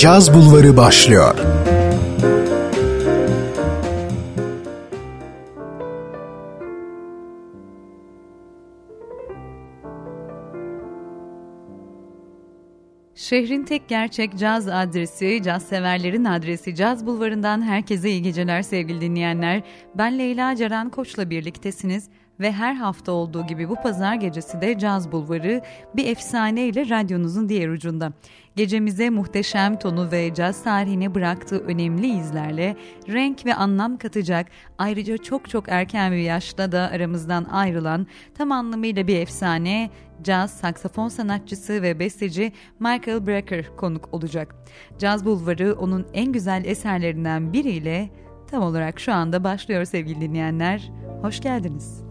Caz Bulvarı başlıyor. Şehrin tek gerçek caz adresi, caz severlerin adresi Caz Bulvarı'ndan herkese iyi geceler sevgili dinleyenler. Ben Leyla Ceren Koç'la birliktesiniz ve her hafta olduğu gibi bu pazar gecesi de Caz Bulvarı bir efsane ile radyonuzun diğer ucunda. Gecemize muhteşem tonu ve caz tarihine bıraktığı önemli izlerle renk ve anlam katacak ayrıca çok çok erken bir yaşta da aramızdan ayrılan tam anlamıyla bir efsane caz saksafon sanatçısı ve besteci Michael Brecker konuk olacak. Caz Bulvarı onun en güzel eserlerinden biriyle tam olarak şu anda başlıyor sevgili dinleyenler. Hoş geldiniz.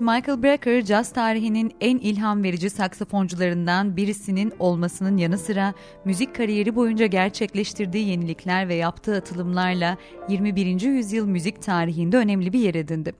Michael Brecker, caz tarihinin en ilham verici saksafoncularından birisinin olmasının yanı sıra müzik kariyeri boyunca gerçekleştirdiği yenilikler ve yaptığı atılımlarla 21. yüzyıl müzik tarihinde önemli bir yer edindi.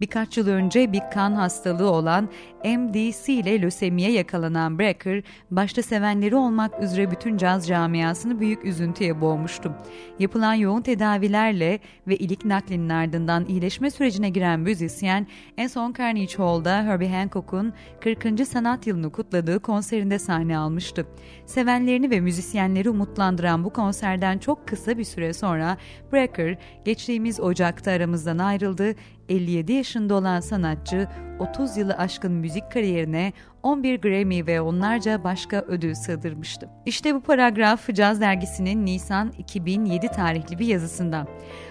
Birkaç yıl önce bir kan hastalığı olan MDC ile lösemiye yakalanan Brecker, başta sevenleri olmak üzere bütün caz camiasını büyük üzüntüye boğmuştu. Yapılan yoğun tedavilerle ve ilik naklinin ardından iyileşme sürecine giren müzisyen en son Carnegie Hall'da Herbie Hancock'un 40. sanat yılını kutladığı konserinde sahne almıştı. Sevenlerini ve müzisyenleri umutlandıran bu konserden çok kısa bir süre sonra Brecker geçtiğimiz Ocak'ta aramızdan ayrıldı 57 yaşında olan sanatçı 30 yılı aşkın müzik kariyerine 11 Grammy ve onlarca başka ödül sığdırmıştı. İşte bu paragraf Caz Dergisi'nin Nisan 2007 tarihli bir yazısından.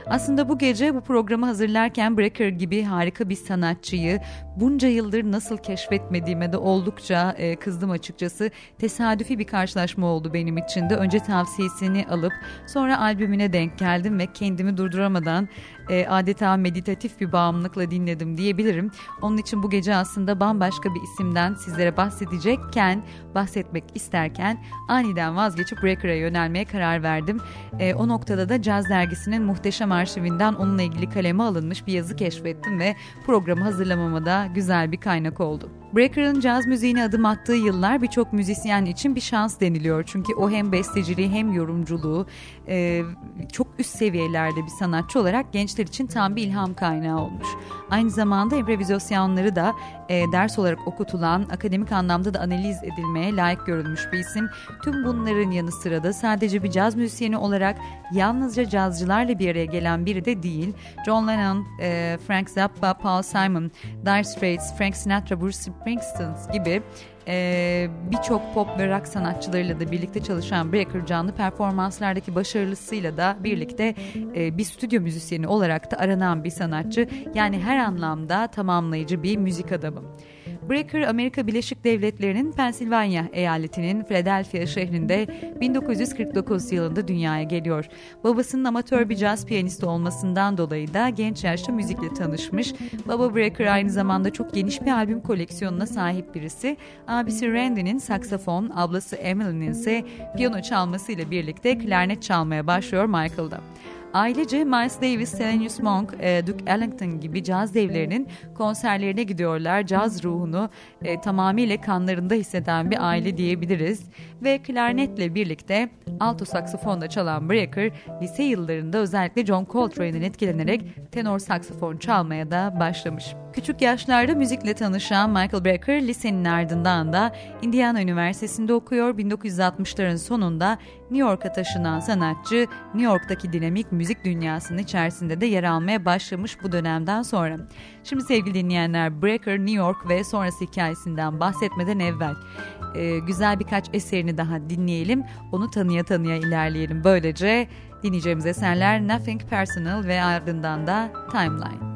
Aslında bu gece bu programı hazırlarken Brecker gibi harika bir sanatçıyı bunca yıldır nasıl keşfetmediğime de oldukça e, kızdım açıkçası. Tesadüfi bir karşılaşma oldu benim için de. Önce tavsiyesini alıp sonra albümüne denk geldim ve kendimi durduramadan e, adeta meditatif bir bağımlılıkla dinledim diyebilirim. Onun için bu gece aslında bambaşka bir isimden sizlere bahsedecekken, bahsetmek isterken aniden vazgeçip Breaker'a yönelmeye karar verdim. E, o noktada da Caz Dergisi'nin muhteşem arşivinden onunla ilgili kaleme alınmış bir yazı keşfettim ve programı hazırlamama da güzel bir kaynak oldu. Breaker'ın caz müziğine adım attığı yıllar birçok müzisyen için bir şans deniliyor. Çünkü o hem besteciliği hem yorumculuğu e, çok üst seviyelerde bir sanatçı olarak gençler için tam bir ilham kaynağı olmuş. Aynı zamanda improvizasyonları da e, ders olarak okutulan, akademik anlamda da analiz edilmeye layık görülmüş bir isim. Tüm bunların yanı sıra da sadece bir caz müzisyeni olarak yalnızca cazcılarla bir araya gelen biri de değil. John Lennon, e, Frank Zappa, Paul Simon, Dire Straits, Frank Sinatra, Bruce Springsteen gibi e, birçok pop ve rock sanatçılarıyla da birlikte çalışan Breaker canlı performanslardaki başarılısıyla da birlikte e, bir stüdyo müzisyeni olarak da aranan bir sanatçı. Yani her anlamda tamamlayıcı bir müzik adamı. Breaker Amerika Birleşik Devletleri'nin Pensilvanya eyaletinin Philadelphia şehrinde 1949 yılında dünyaya geliyor. Babasının amatör bir caz piyanisti olmasından dolayı da genç yaşta müzikle tanışmış. Baba Breaker aynı zamanda çok geniş bir albüm koleksiyonuna sahip birisi. Abisi Randy'nin saksafon, ablası Emily'nin ise piyano çalmasıyla birlikte klarnet çalmaya başlıyor Michael'da. Ailece Miles Davis, Thelonious Monk, e, Duke Ellington gibi caz devlerinin konserlerine gidiyorlar. Caz ruhunu e, tamamıyla kanlarında hisseden bir aile diyebiliriz. Ve klarnetle birlikte alto saksafonda çalan Breaker, lise yıllarında özellikle John Coltrane'in etkilenerek tenor saksafon çalmaya da başlamış. Küçük yaşlarda müzikle tanışan Michael Brecker lisenin ardından da Indiana Üniversitesi'nde okuyor. 1960'ların sonunda New York'a taşınan sanatçı New York'taki dinamik müzik dünyasının içerisinde de yer almaya başlamış bu dönemden sonra. Şimdi sevgili dinleyenler Brecker New York ve sonrası hikayesinden bahsetmeden evvel e, güzel birkaç eserini daha dinleyelim. Onu tanıya tanıya ilerleyelim. Böylece dinleyeceğimiz eserler Nothing Personal ve ardından da Timeline.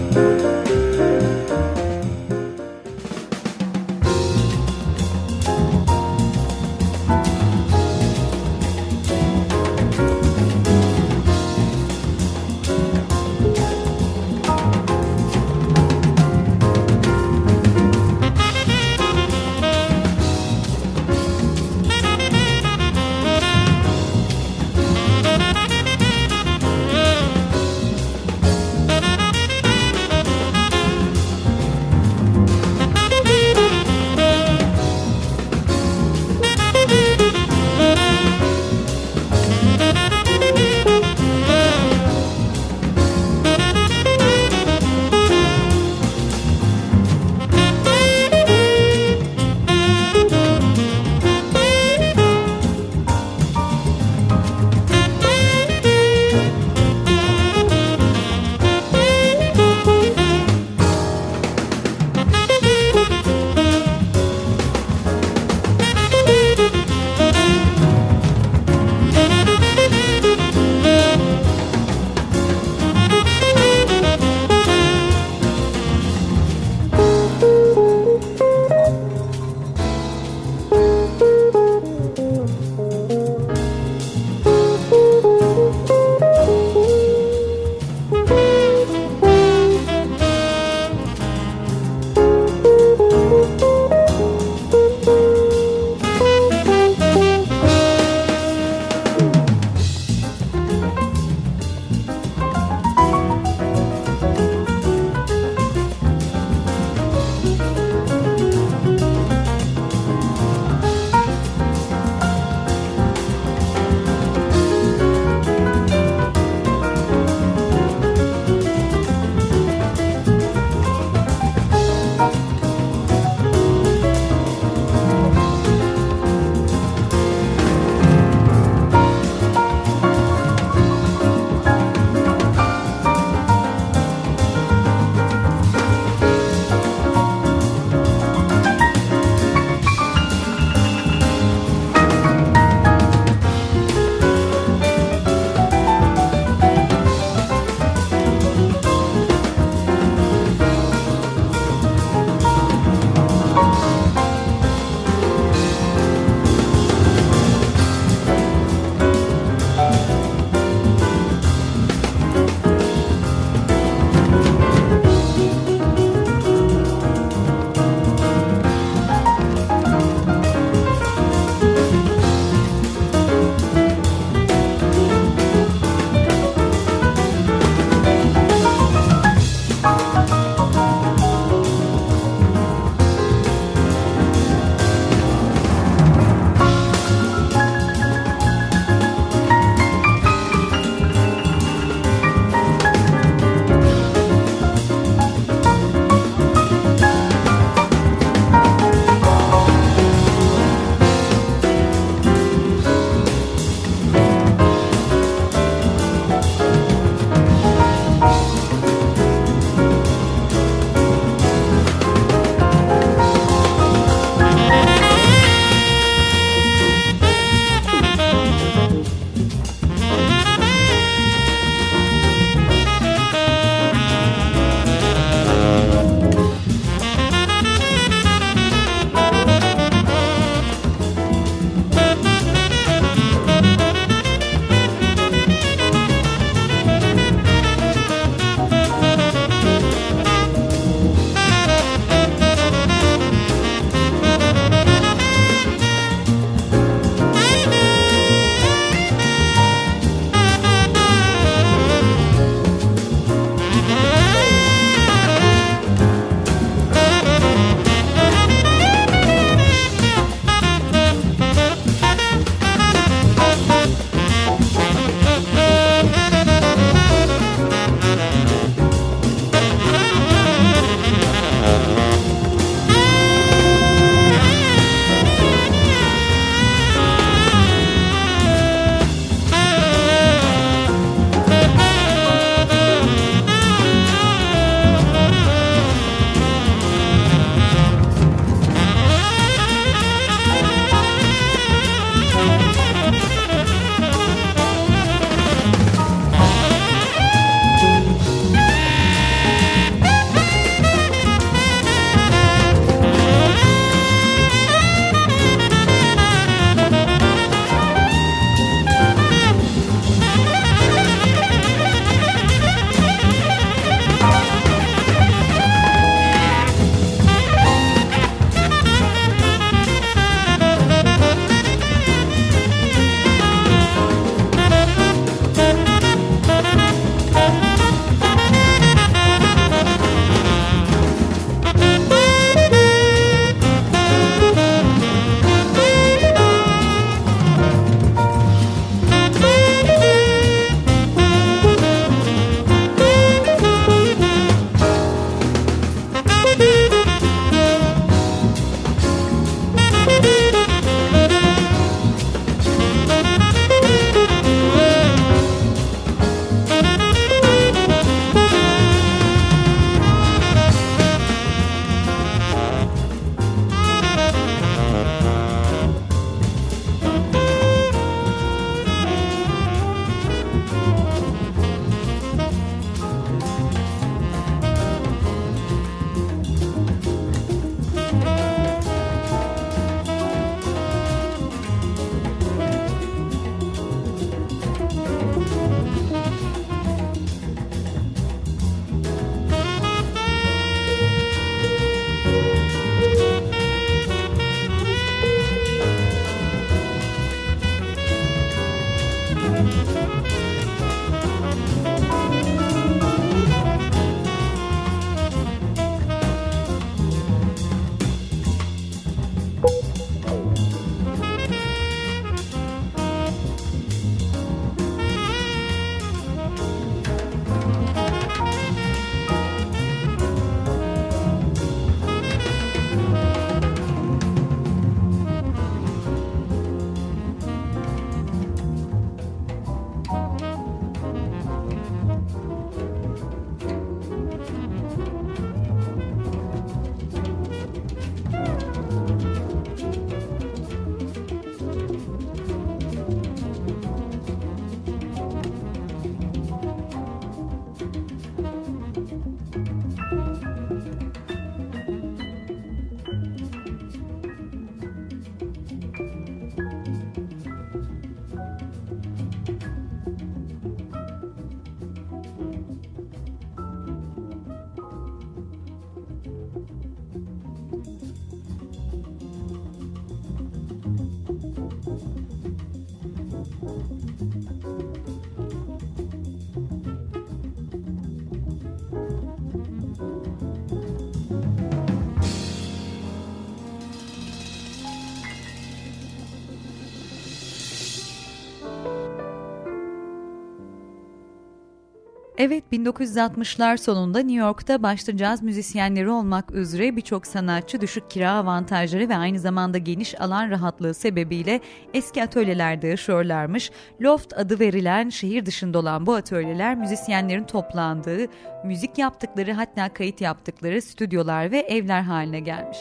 Evet 1960'lar sonunda New York'ta başta caz müzisyenleri olmak üzere birçok sanatçı düşük kira avantajları ve aynı zamanda geniş alan rahatlığı sebebiyle eski atölyelerde yaşıyorlarmış. Loft adı verilen şehir dışında olan bu atölyeler müzisyenlerin toplandığı, müzik yaptıkları hatta kayıt yaptıkları stüdyolar ve evler haline gelmiş.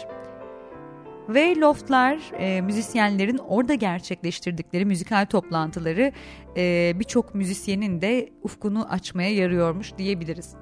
Ve loftlar e, müzisyenlerin orada gerçekleştirdikleri müzikal toplantıları e, birçok müzisyenin de ufkunu açmaya yarıyormuş diyebiliriz.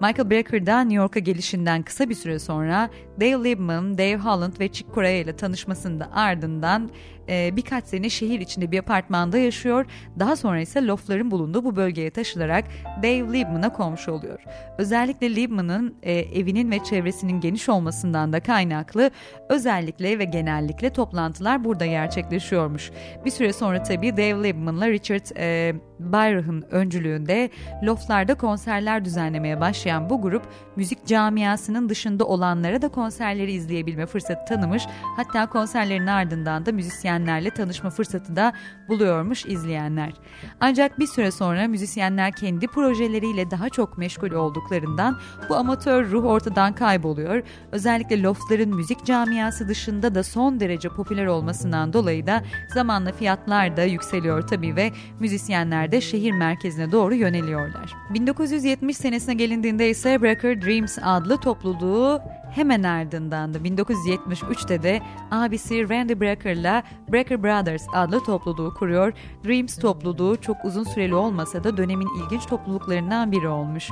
Michael Brecker New York'a gelişinden kısa bir süre sonra Dave Liebman, Dave Holland ve Chick Corea ile tanışmasında ardından e, birkaç sene şehir içinde bir apartmanda yaşıyor. Daha sonra ise loftların bulunduğu bu bölgeye taşılarak Dave Liebman'a komşu oluyor. Özellikle Liebman'ın e, evinin ve çevresinin geniş olmasından da kaynaklı özellikle ve genellikle toplantılar burada gerçekleşiyormuş. Bir süre sonra tabii Dave Liebman'la Richard e, Bayrah'ın öncülüğünde loftlarda konserler düzenlemeye başlayan bu grup müzik camiasının dışında olanlara da konserleri izleyebilme fırsatı tanımış. Hatta konserlerin ardından da müzisyenlerle tanışma fırsatı da buluyormuş izleyenler. Ancak bir süre sonra müzisyenler kendi projeleriyle daha çok meşgul olduklarından bu amatör ruh ortadan kayboluyor. Özellikle loftların müzik camiası dışında da son derece popüler olmasından dolayı da zamanla fiyatlar da yükseliyor tabii ve müzisyenler de şehir merkezine doğru yöneliyorlar. 1970 senesine gelindiğinde ise Breaker Dreams adlı topluluğu hemen ardından da 1973'te de abisi Randy Breaker'la Breaker Brothers adlı topluluğu kuruyor. Dreams topluluğu çok uzun süreli olmasa da dönemin ilginç topluluklarından biri olmuş.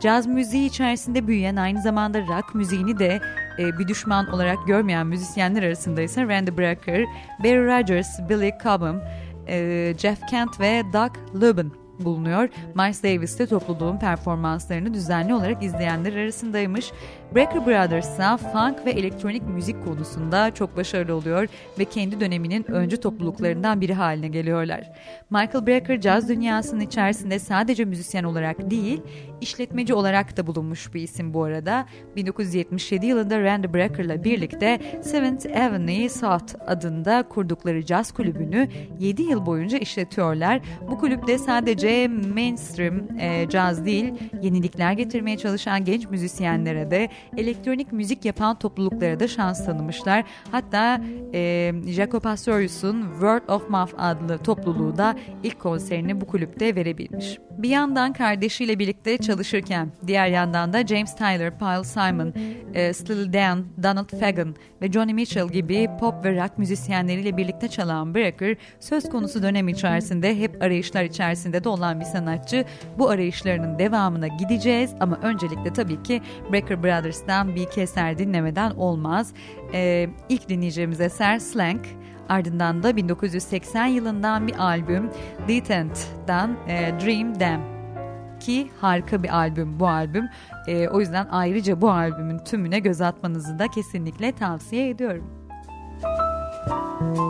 Caz müziği içerisinde büyüyen aynı zamanda rock müziğini de e, bir düşman olarak görmeyen müzisyenler arasında ise Randy Brecker, Barry Rogers, Billy Cobham, e, Jeff Kent ve Doug Lubin bulunuyor. Miles Davis de topluluğun performanslarını düzenli olarak izleyenler arasındaymış. Brecker Brothers ise funk ve elektronik müzik konusunda çok başarılı oluyor ve kendi döneminin öncü topluluklarından biri haline geliyorlar. Michael Brecker caz dünyasının içerisinde sadece müzisyen olarak değil, işletmeci olarak da bulunmuş bir isim bu arada. 1977 yılında Randy Brecker'la birlikte Seventh Avenue South adında kurdukları caz kulübünü 7 yıl boyunca işletiyorlar. Bu kulüpte sadece mainstream e, caz değil, yenilikler getirmeye çalışan genç müzisyenlere de elektronik müzik yapan topluluklara da şans tanımışlar. Hatta e, Jaco Pastorius'un Word of Mouth adlı topluluğu da ilk konserini bu kulüpte verebilmiş. Bir yandan kardeşiyle birlikte çalışırken diğer yandan da James Tyler, Paul Simon, e, Steely Dan, Donald Fagen ve Johnny Mitchell gibi pop ve rock müzisyenleriyle birlikte çalan Brecker söz konusu dönem içerisinde hep arayışlar içerisinde de olan bir sanatçı. Bu arayışlarının devamına gideceğiz ama öncelikle tabii ki Brecker Brothers'tan bir keser dinlemeden olmaz. E, ilk dinleyeceğimiz eser Slank. Ardından da 1980 yılından bir albüm Detent'dan e, Dream Them ki harika bir albüm bu albüm. E, o yüzden ayrıca bu albümün tümüne göz atmanızı da kesinlikle tavsiye ediyorum. Müzik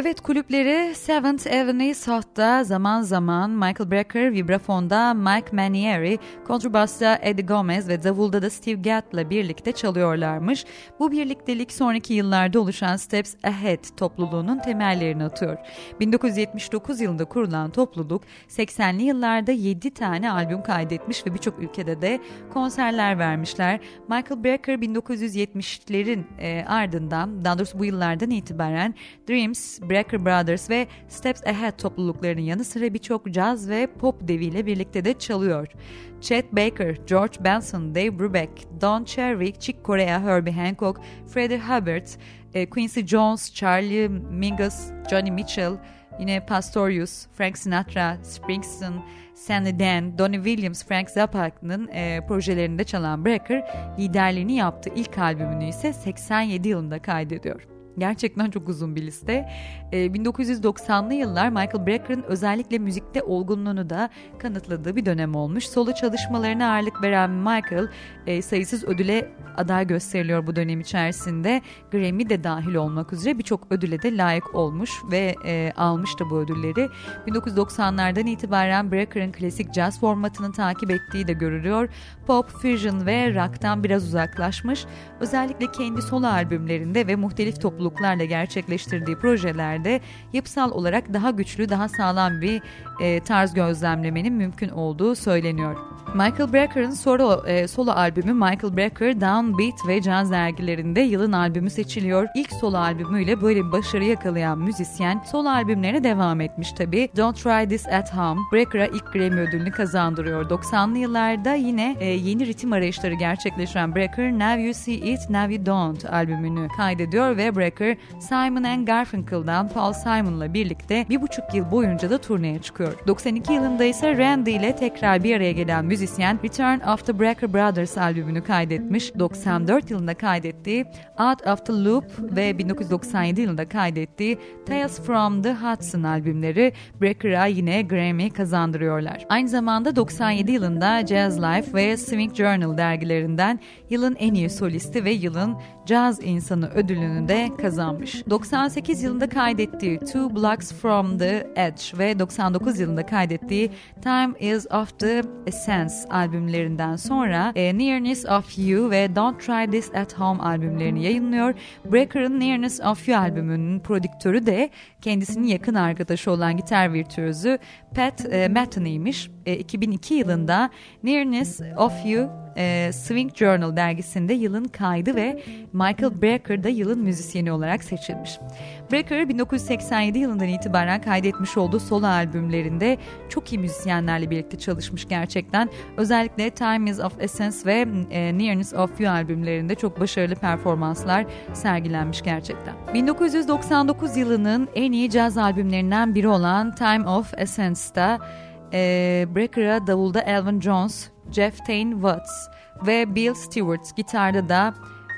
Evet kulüpleri Seventh Avenue South'ta zaman zaman Michael Brecker, vibrafonda Mike Manieri, kontrbasta Eddie Gomez ve davulda da Steve Gadd'la birlikte çalıyorlarmış. Bu birliktelik sonraki yıllarda oluşan Steps Ahead topluluğunun temellerini atıyor. 1979 yılında kurulan topluluk 80'li yıllarda 7 tane albüm kaydetmiş ve birçok ülkede de konserler vermişler. Michael Brecker 1970'lerin e, ardından daha doğrusu bu yıllardan itibaren Dreams, Brecker Brothers ve Steps Ahead topluluklarının yanı sıra birçok caz ve pop deviyle birlikte de çalıyor. Chet Baker, George Benson, Dave Brubeck, Don Cherry, Chick Corea, Herbie Hancock, Freddie Hubbard, e, Quincy Jones, Charlie Mingus, Johnny Mitchell, yine Pastorius, Frank Sinatra, Springsteen, Sandy Dan, Donny Williams, Frank Zappa'nın e, projelerinde çalan Brecker liderliğini yaptığı ilk albümünü ise 87 yılında kaydediyor. Gerçekten çok uzun bir liste. E, ee, 1990'lı yıllar Michael Brecker'ın özellikle müzikte olgunluğunu da kanıtladığı bir dönem olmuş. Solo çalışmalarına ağırlık veren Michael e, sayısız ödüle aday gösteriliyor bu dönem içerisinde. Grammy de dahil olmak üzere birçok ödüle de layık olmuş ve e, almış da bu ödülleri. 1990'lardan itibaren Brecker'ın klasik jazz formatını takip ettiği de görülüyor. Pop, fusion ve rock'tan biraz uzaklaşmış. Özellikle kendi solo albümlerinde ve muhtelif topluluklarla gerçekleştirdiği projelerde yapısal olarak daha güçlü, daha sağlam bir e, tarz gözlemlemenin mümkün olduğu söyleniyor. Michael Brecker'ın solo, e, solo albümü Michael Brecker Downbeat ve Jazz dergilerinde yılın albümü seçiliyor. İlk solo albümüyle böyle bir başarı yakalayan müzisyen solo albümlerine devam etmiş tabi. Don't Try This At Home Brecker'a ilk Grammy ödülünü kazandırıyor. 90'lı yıllarda yine e, yeni ritim arayışları gerçekleştiren Brecker Now You See It Now You Don't albümünü kaydediyor ve Brecker Simon and Garfunkel'dan Paul Simon'la birlikte bir buçuk yıl boyunca da turneye çıkıyor. 92 yılında ise Randy ile tekrar bir araya gelen müzisyen Return of the Brecker Brothers albümünü kaydetmiş. 94 yılında kaydettiği Out of the Loop ve 1997 yılında kaydettiği Tales from the Hudson albümleri Brecker'a yine Grammy kazandırıyorlar. Aynı zamanda 97 yılında Jazz Life ve Swing Journal dergilerinden yılın en iyi solisti ve yılın caz insanı ödülünü de kazanmış. 98 yılında kaydettiği Two Blocks from the Edge ve 99 yılında kaydettiği Time is of the Essence albümlerinden sonra e, Nearness of You ve Don't Try This at Home albümlerini yayınlıyor. Brecker'ın Nearness of You albümünün prodüktörü de kendisinin yakın arkadaşı olan gitar virtüözü Pat e, Metheny'miş. E, 2002 yılında Nearness of You e, Swing Journal dergisinde yılın kaydı ve Michael Brecker da yılın müzisyeni olarak seçilmiş. Brecker 1987 yılından itibaren kaydetmiş olduğu solo albümlerinde çok iyi müzisyenlerle birlikte çalışmış gerçekten. Özellikle Time is of Essence ve e, Nearness of You albümlerinde çok başarılı performanslar sergilenmiş gerçekten. 1999 yılının en iyi caz albümlerinden biri olan Time of Essence'da e, Brecker'a davulda Elvin Jones, Jeff Tain Watts ve Bill Stewart, gitarda da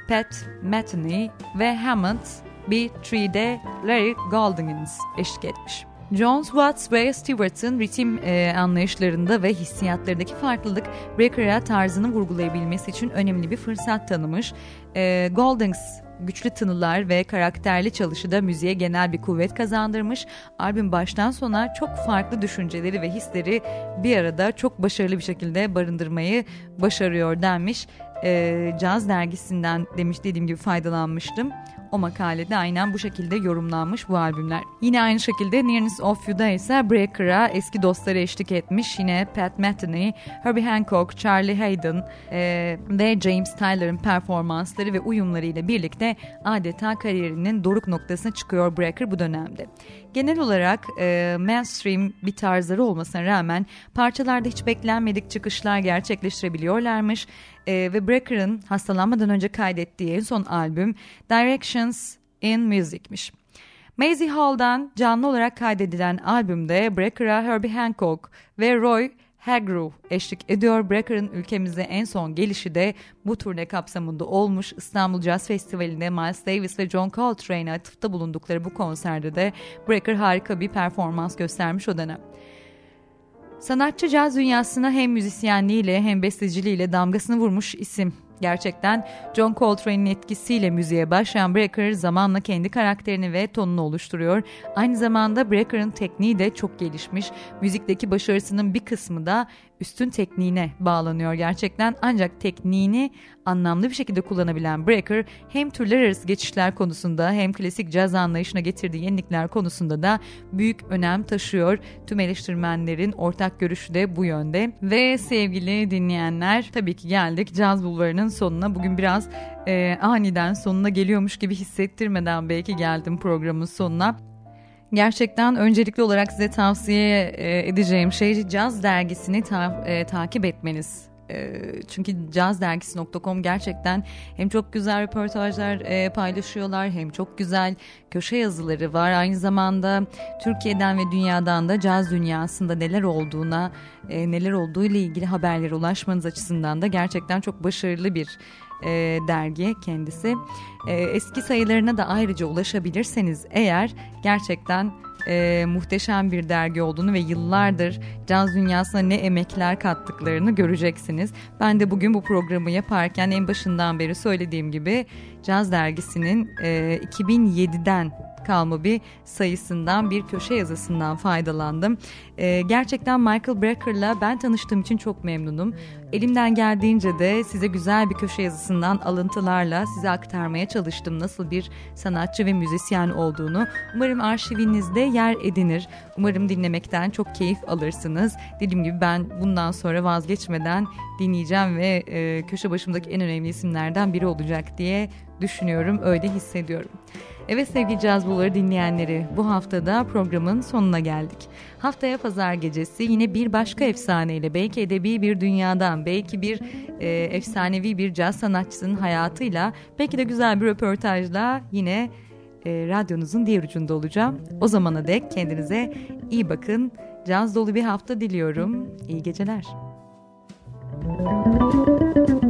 Pat Metheny ve Hammond B3'de Larry Goldings eşlik etmiş. Jones, Watts ve Stewart'ın ritim e, anlayışlarında ve hissiyatlarındaki farklılık Brecker'a tarzını vurgulayabilmesi için önemli bir fırsat tanımış. E, Goldings güçlü tınılar ve karakterli çalışı da müziğe genel bir kuvvet kazandırmış. Albüm baştan sona çok farklı düşünceleri ve hisleri bir arada çok başarılı bir şekilde barındırmayı başarıyor denmiş. E, Caz dergisinden demiş dediğim gibi faydalanmıştım. O makalede aynen bu şekilde yorumlanmış bu albümler. Yine aynı şekilde Nearness of You'da ise Breaker'a eski dostları eşlik etmiş. Yine Pat Metheny, Herbie Hancock, Charlie Hayden e, ve James Tyler'ın performansları ve uyumlarıyla birlikte adeta kariyerinin doruk noktasına çıkıyor Breaker bu dönemde. Genel olarak e, mainstream bir tarzları olmasına rağmen parçalarda hiç beklenmedik çıkışlar gerçekleştirebiliyorlarmış e, ve Brecker'ın hastalanmadan önce kaydettiği en son albüm Directions in Music'miş. Maisie Hall'dan canlı olarak kaydedilen albümde Brecker'a Herbie Hancock ve Roy Hagrow eşlik ediyor. Brecker'ın ülkemize en son gelişi de bu turne kapsamında olmuş. İstanbul Jazz Festivali'nde Miles Davis ve John Coltrane'e atıfta bulundukları bu konserde de Brecker harika bir performans göstermiş o dönem. Sanatçı caz dünyasına hem müzisyenliğiyle hem besteciliğiyle damgasını vurmuş isim Gerçekten John Coltrane'in etkisiyle müziğe başlayan Brecker zamanla kendi karakterini ve tonunu oluşturuyor. Aynı zamanda Brecker'ın tekniği de çok gelişmiş. Müzikteki başarısının bir kısmı da üstün tekniğine bağlanıyor gerçekten. Ancak tekniğini anlamlı bir şekilde kullanabilen Brecker hem türler arası geçişler konusunda hem klasik caz anlayışına getirdiği yenilikler konusunda da büyük önem taşıyor. Tüm eleştirmenlerin ortak görüşü de bu yönde. Ve sevgili dinleyenler tabii ki geldik caz bulvarının sonuna. Bugün biraz e, aniden sonuna geliyormuş gibi hissettirmeden belki geldim programın sonuna. Gerçekten öncelikli olarak size tavsiye e, edeceğim şey Caz dergisini ta- e, takip etmeniz e, çünkü cazdergisi.com gerçekten hem çok güzel röportajlar e, paylaşıyorlar hem çok güzel köşe yazıları var. Aynı zamanda Türkiye'den ve dünyadan da caz dünyasında neler olduğuna, neler olduğu ile ilgili haberlere ulaşmanız açısından da gerçekten çok başarılı bir e, dergi kendisi. E, eski sayılarına da ayrıca ulaşabilirseniz eğer gerçekten e, muhteşem bir dergi olduğunu ve yıllardır caz dünyasına ne emekler kattıklarını göreceksiniz. Ben de bugün bu programı yaparken en başından beri söylediğim gibi Caz dergisinin e, 2007'den kalma bir sayısından bir köşe yazısından faydalandım. Ee, gerçekten Michael Brecker'la ben tanıştığım için çok memnunum. Elimden geldiğince de size güzel bir köşe yazısından alıntılarla size aktarmaya çalıştım nasıl bir sanatçı ve müzisyen olduğunu. Umarım arşivinizde yer edinir. Umarım dinlemekten çok keyif alırsınız. Dediğim gibi ben bundan sonra vazgeçmeden dinleyeceğim ve e, köşe başımdaki en önemli isimlerden biri olacak diye düşünüyorum. Öyle hissediyorum. Evet sevgili Caz Bulvarı dinleyenleri bu haftada programın sonuna geldik. Haftaya pazar gecesi yine bir başka efsaneyle belki edebi bir dünyadan belki bir e, efsanevi bir caz sanatçısının hayatıyla belki de güzel bir röportajla yine e, radyonuzun diğer ucunda olacağım. O zamana dek kendinize iyi bakın. Caz dolu bir hafta diliyorum. İyi geceler. Müzik